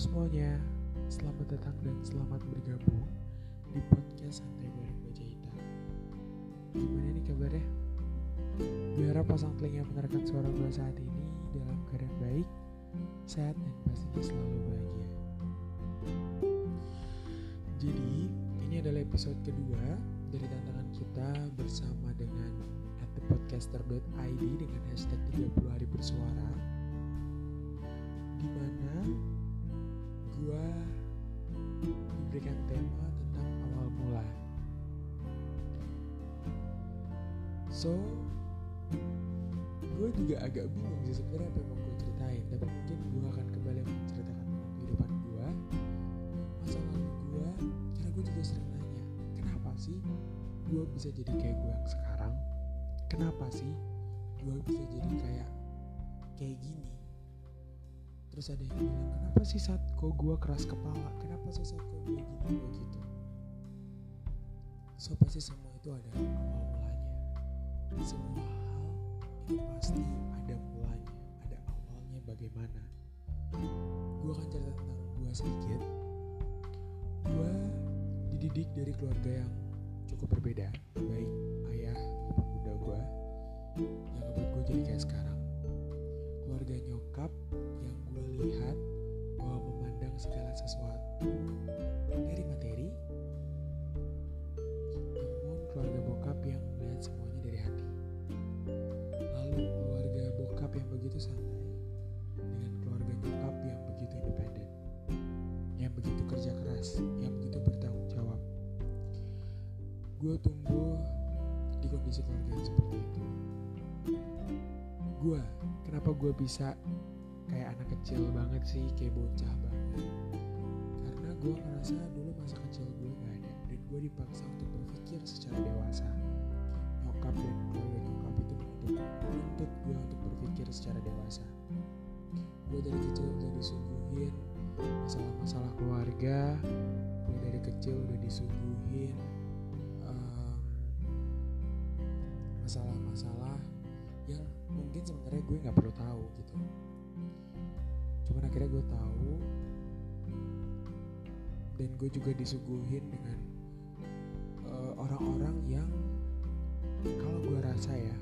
semuanya, selamat datang dan selamat bergabung di podcast Santai Bareng Baca Hitam. Gimana nih kabarnya? Harap pasang telinga menerangkan suara gue saat ini dalam keadaan baik, sehat dan pastinya selalu bahagia. Jadi, ini adalah episode kedua dari tantangan kita bersama dengan thepodcaster.id dengan hashtag 30 hari bersuara di mana gua diberikan tema tentang awal mula. So, gue juga agak bingung sih sebenarnya apa yang mau gue ceritain, tapi mungkin gue akan kembali menceritakan tentang kehidupan gue, masa lalu gue, karena gue juga sering nanya, kenapa sih gue bisa jadi kayak gue yang sekarang? Kenapa sih gue bisa jadi kayak kayak gini? Terus ada yang bilang kenapa sih saat kok gue keras kepala? Kenapa sih saat kok gue gini gue gitu? So pasti semua itu ada awal mulanya. Semua hal itu pasti ada mulanya ada awalnya bagaimana. Gue akan cerita tentang gue sedikit. Gue dididik dari keluarga yang cukup berbeda baik ayah maupun bunda gue yang ngebuat gue jadi kayak sekarang keluarga nyokap yang gue lihat bahwa memandang segala sesuatu. Dari materi namun keluarga bokap gue bisa kayak anak kecil banget sih kayak bocah banget. Karena gue ngerasa dulu masa kecil gue gak ada dan gue dipaksa untuk berpikir secara dewasa. Nyokap dan keluarga nyokap itu menuntut, menuntut gue untuk berpikir secara dewasa. Gue dari kecil udah disuguhin masalah-masalah keluarga gue dari kecil udah disuguhin masalah-masalah yang mungkin sebenarnya gue nggak perlu tahu gitu. Cuman akhirnya gue tahu. Dan gue juga disuguhin dengan eh, orang-orang yang kalau gue rasa ya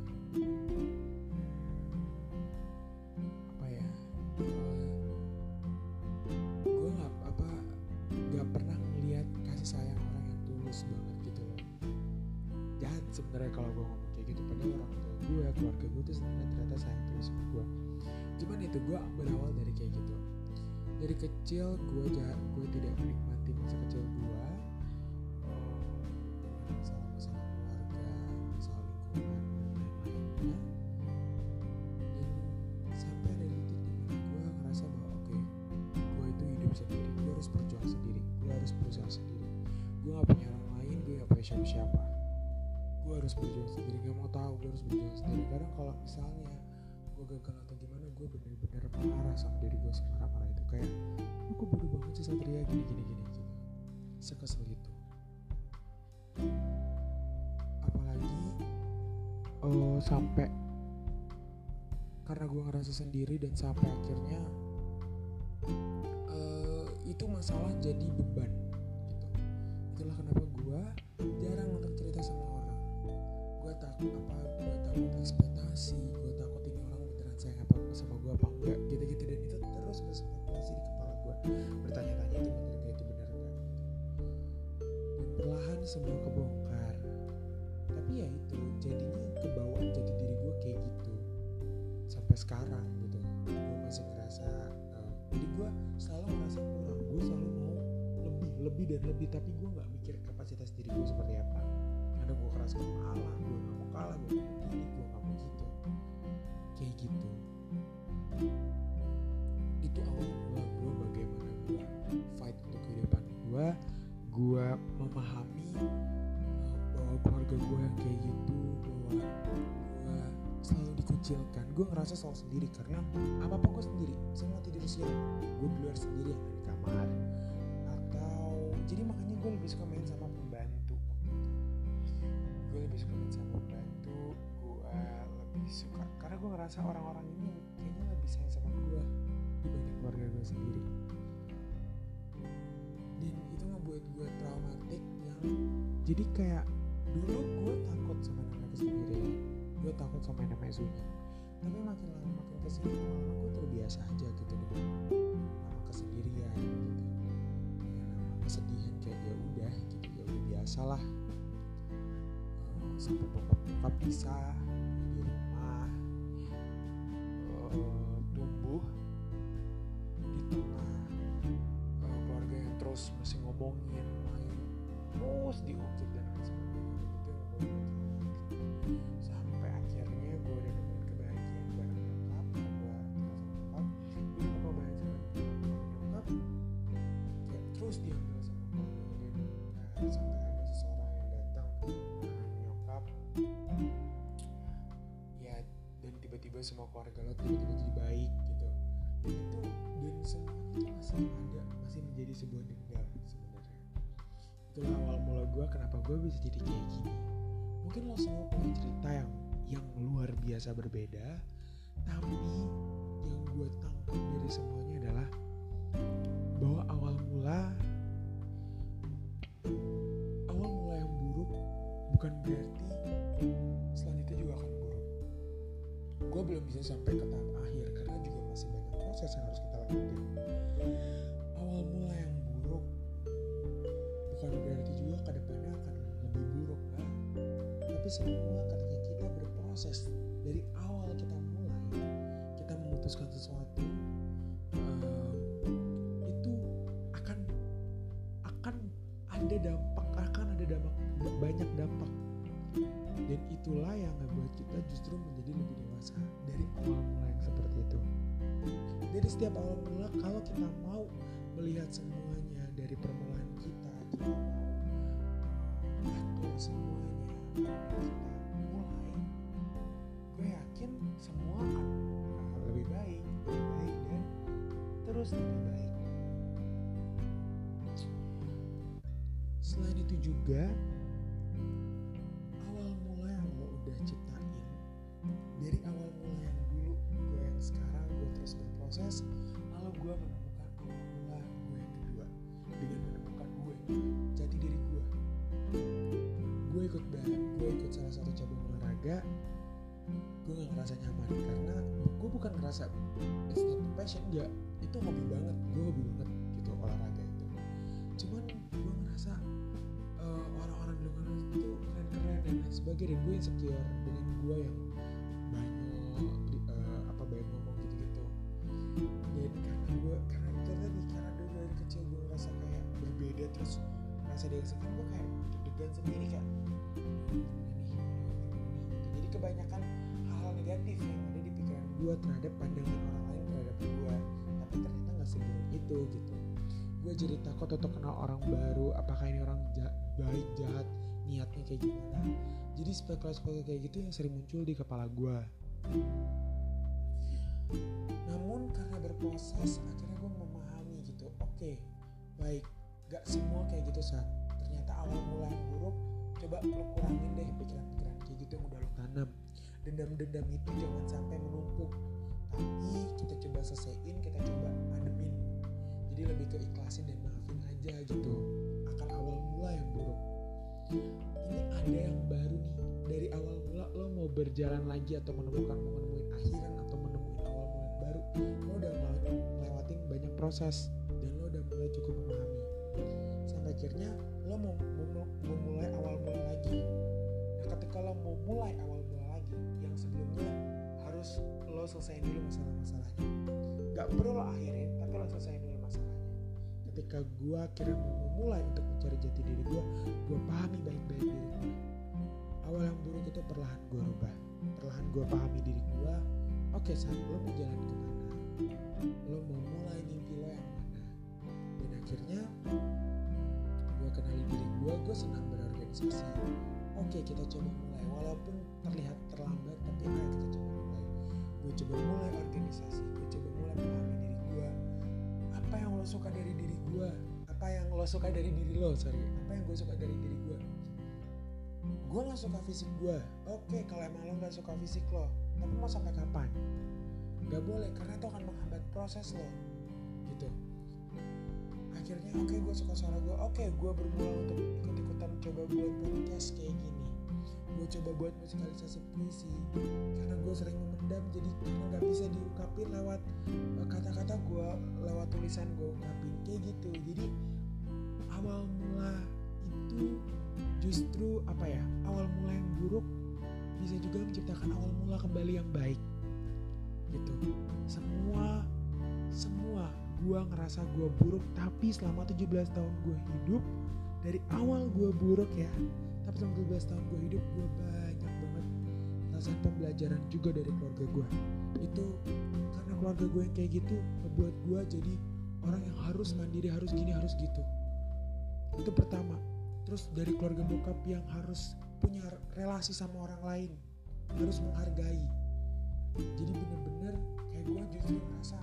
keluarga gue tuh ternyata sayang terus sama gue cuman itu gue berawal dari kayak gitu. Dari kecil gue jahat gue tidak menikmati masa kecil gue masalah-masalah keluarga masalah lingkungan dan lain-lainnya. Sampai ada di titik di mana gue ngerasa bahwa oke gue itu hidup sendiri gue harus berjuang sendiri gue harus berusaha sendiri. Gue gak punya orang lain gue gak punya siapa-siapa harus berjuang sendiri gak mau tahu gue harus berjuang sendiri. Kadang kalau misalnya gue gagal atau gimana gue bener-bener marah sama diri gue semarah-marah itu kayak "Lu kok bodoh banget sih Satria gini gini gini gitu. Sekesel itu. Apalagi eh, sampai karena gue ngerasa sendiri dan sampai akhirnya eh, itu masalah jadi beban gitu. Itulah kenapa gue semua kebongkar. Tapi ya itu jadinya kebawa jadi diri gue kayak gitu. Sampai sekarang gitu. Gue masih ngerasa eh, jadi gue selalu ngerasa kurang. Gue selalu mau lebih lebih dan lebih. Tapi gue nggak mikir kapasitas diri gue seperti apa. Karena gue keras kepala gue nggak mau kalah gue nggak mau gue nggak mau gitu. Kayak gitu. Itu awal mula gue bagaimana gue fight untuk kehidupan gue gue memahami bahwa keluarga gue yang kayak gitu bahwa gue selalu dikucilkan. Gue ngerasa selalu sendiri karena apa apa gue sendiri saya mau tidur siang gue di luar sendiri yang di kamar. Atau jadi makanya gue lebih suka main sama pembantu. Gue lebih suka main sama pembantu gue lebih suka karena gue ngerasa orang-orang ini kayaknya lebih sayang sama gue dibanding keluarga gue sendiri dan itu ngebuat gue traumatik yang jadi kayak dulu gue takut sama namanya sendiri gue takut sama namanya sunyi tapi makin lama makin ke sini lama-lama gue terbiasa aja gitu dengan nama kesendirian gitu. Kesedihan kayak ya udah gitu ya udah biasa lah Eh, sampai bokap bokap pisah di rumah. Eh, terus diungkit dan lain sebagainya itu yang gue sampai akhirnya gue udah nemuin kebahagiaan bareng nyokap gue tinggal sama nyokap gue banyak sama nyokap kayak terus diambil sama dan nah, sampai ada seseorang yang datang nyokap ya dan tiba-tiba semua keluarga lo tiba-tiba jadi baik gitu dan itu dan semuanya itu masih ada masih menjadi sebuah dendam itulah awal mula gue kenapa gue bisa jadi kayak gini? Mungkin lo semua punya cerita yang yang luar biasa berbeda tapi yang gue tangkap dari semuanya adalah bahwa awal mula awal mula yang buruk bukan berarti selanjutnya juga akan buruk. Gue belum bisa sampai ke tahap akhir karena juga masih banyak proses yang harus kita lakukan. Awal mula yang bukan berarti juga ke depannya akan lebih buruk kan? Tapi semua ketika kita berproses dari awal kita mulai kita memutuskan sesuatu eh, itu akan akan ada dampak akan ada dampak banyak dampak. Dan itulah yang membuat kita justru menjadi lebih dewasa dari awal mula yang seperti itu. Dari setiap awal mula kalau kita mau melihat semuanya dari permulaan kita mau atur semuanya. Kita mulai gue yakin semua akan lebih baik lebih baik dan terus lebih baik. Selain itu juga bukan ngerasa it's not a passion. Enggak itu hobi banget. Gue hobi banget gitu olahraga itu. Cuman gue ngerasa eh, orang-orang di lingkungan itu keren-keren dan lain sebagainya. Dan gue insecure dengan gue yang banyak eh, apa banyak ngomong gitu-gitu. Dan karena gue karena itu tadi karena dulu dari kecil gue ngerasa kayak berbeda terus ngerasa dia insecure gue kayak deg-degan sendiri gitu. jadi kebanyakan hal-hal negatif gue terhadap pandangan orang lain terhadap gue tapi ternyata nggak seburuk itu gitu. Gue jadi takut untuk kenal orang baru apakah ini orang ja- baik jahat niatnya kayak gimana. Jadi spekulasi-spekulasi kayak gitu yang sering muncul di kepala gue namun karena berproses akhirnya gue memahami gitu oke baik gak semua kayak gitu saat ternyata awal mula yang buruk coba lo kurangin deh pikiran-pikiran kayak gitu yang udah lo tanam dendam-dendam itu jangan sampai menumpuk. Tapi kita coba selesaiin kita coba ademin jadi lebih ke ikhlasin dan maafin aja gitu. Akan awal mula yang buruk. Ini ada yang baru nih. Dari awal mula lo mau berjalan lagi atau menemukan mau menemuin akhiran atau menemuin awal mula yang baru lo udah ngelewatin banyak proses dan lo udah mulai cukup memahami. Sampai akhirnya lo mau, mau, mau mulai awal mula lagi. Nah ketika lo mau mulai awal mula yang sebelumnya harus lo selesaiin dulu masalah-masalahnya. Gak perlu lo akhirin tapi lo selesaiin dulu masalahnya. Ketika gue akhirnya memulai untuk mencari jati diri gue gue pahami baik-baik diri gue awal yang buruk itu perlahan gue rubah. Perlahan gue pahami diri gue oke saat lo mau jalan ke mana lo mau oke kita coba mulai. Walaupun terlihat terlambat tapi ayo kita coba mulai. Gue coba mulai organisasi gue coba mulai memahami diri gue apa yang lo suka dari diri gue apa yang lo suka dari diri lo? Sorry apa yang gue suka dari diri gue gue nggak suka fisik gue oke kalau emang lo nggak suka fisik lo tapi mau sampai kapan? Gak boleh karena itu akan menghambat proses lo. Gitu akhirnya oke okay, gue suka suara gue oke okay, gue bermula untuk ikut ikutan coba buat podcast kayak gini. Gue coba buat musikalisasi puisi karena gue sering memendam jadi karena nggak bisa diungkapin lewat eh, kata-kata gue lewat tulisan gue ungkapin kayak gitu. Jadi awal mula itu justru apa ya awal mula yang buruk bisa juga menciptakan awal mula kembali yang baik gitu. Semua semua gue ngerasa gue buruk tapi selama 17 tahun gue hidup dari awal gue buruk ya tapi selama 17 tahun gue hidup gue banyak banget perasaan pembelajaran juga dari keluarga gue itu karena keluarga gue yang kayak gitu ngebuat gue jadi orang yang harus mandiri harus gini harus gitu. Itu pertama. Terus dari keluarga bokap yang harus punya relasi sama orang lain harus menghargai. Jadi bener-bener kayak gue justru merasa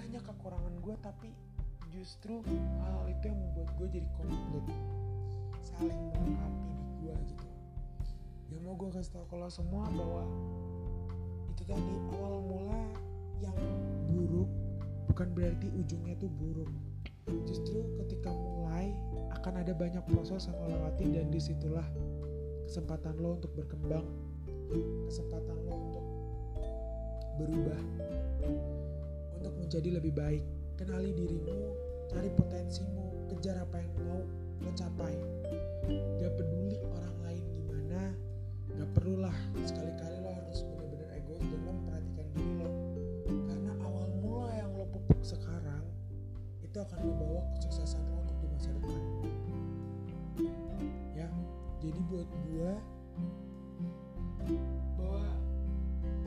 banyak kekurangan gue tapi justru hal itu yang membuat gue jadi komplit. Saling melengkapi di gue gitu. Ya mau gue kasih tau kalau semua bahwa itu tadi awal mula yang buruk bukan berarti ujungnya tuh buruk. Justru ketika mulai akan ada banyak proses yang lo lewatin dan di situlah kesempatan lo untuk berkembang. Kesempatan lo untuk berubah untuk menjadi lebih baik. Kenali dirimu cari potensimu kejar apa yang mau lo capai gak peduli orang lain gimana gak perlulah. Sekali-kali lo harus bener-bener egois dan lo memperhatikan diri lo. Karena awal mula yang lo pupuk sekarang itu akan membawa kesuksesan lo untuk di masa depan. Ya jadi buat gua bahwa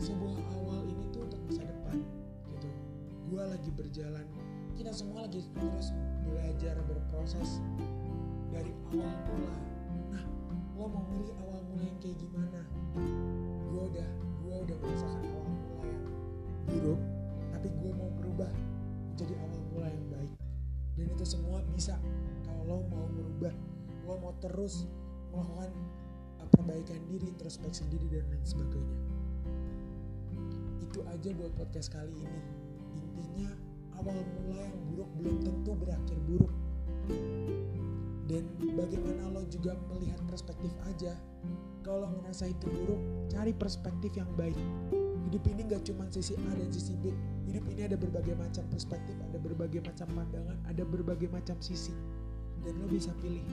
sebuah awal gua lagi berjalan. Kita semua lagi terus belajar berproses dari awal mula. Nah lo mau milih awal mula yang kayak gimana? Gua udah gua udah merasakan awal mula yang buruk tapi gua mau berubah menjadi awal mula yang baik. Dan itu semua bisa kalau lo mau berubah lo mau terus melakukan uh, perbaikan diri introspeksi diri dan lain sebagainya. Itu aja buat podcast kali ini intinya awal mula yang buruk belum tentu berakhir buruk. Dan bagaimana lo juga melihat perspektif aja kalau ngerasa itu buruk cari perspektif yang baik. Hidup ini gak cuma sisi A dan sisi B. Hidup ini ada berbagai macam perspektif ada berbagai macam pandangan ada berbagai macam sisi. Dan lo bisa pilih.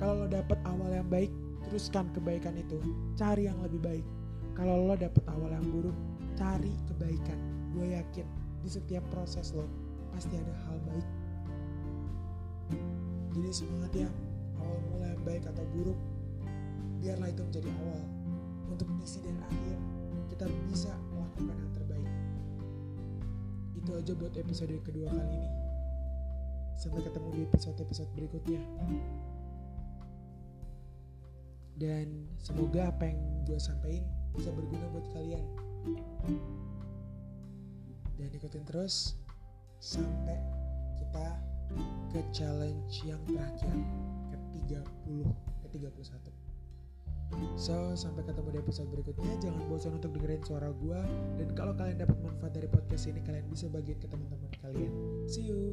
Kalau lo dapet awal yang baik teruskan kebaikan itu. Cari yang lebih baik. Kalau lo dapet awal yang buruk cari kebaikan gue yakin di setiap proses lo pasti ada hal baik. Jadi semangat ya awal mula yang baik atau buruk biarlah itu menjadi awal untuk isi dan akhir kita bisa melakukan yang terbaik. Itu aja buat episode kedua kali ini. Sampai ketemu di episode-episode berikutnya. Dan semoga apa yang gue sampaikan bisa berguna buat kalian ikutin terus sampai kita ke challenge yang terakhir ke 30 ke 31 So, sampai ketemu di episode berikutnya. Jangan bosan untuk dengerin suara gue. Dan kalau kalian dapat manfaat dari podcast ini, kalian bisa bagiin ke teman-teman kalian. See you.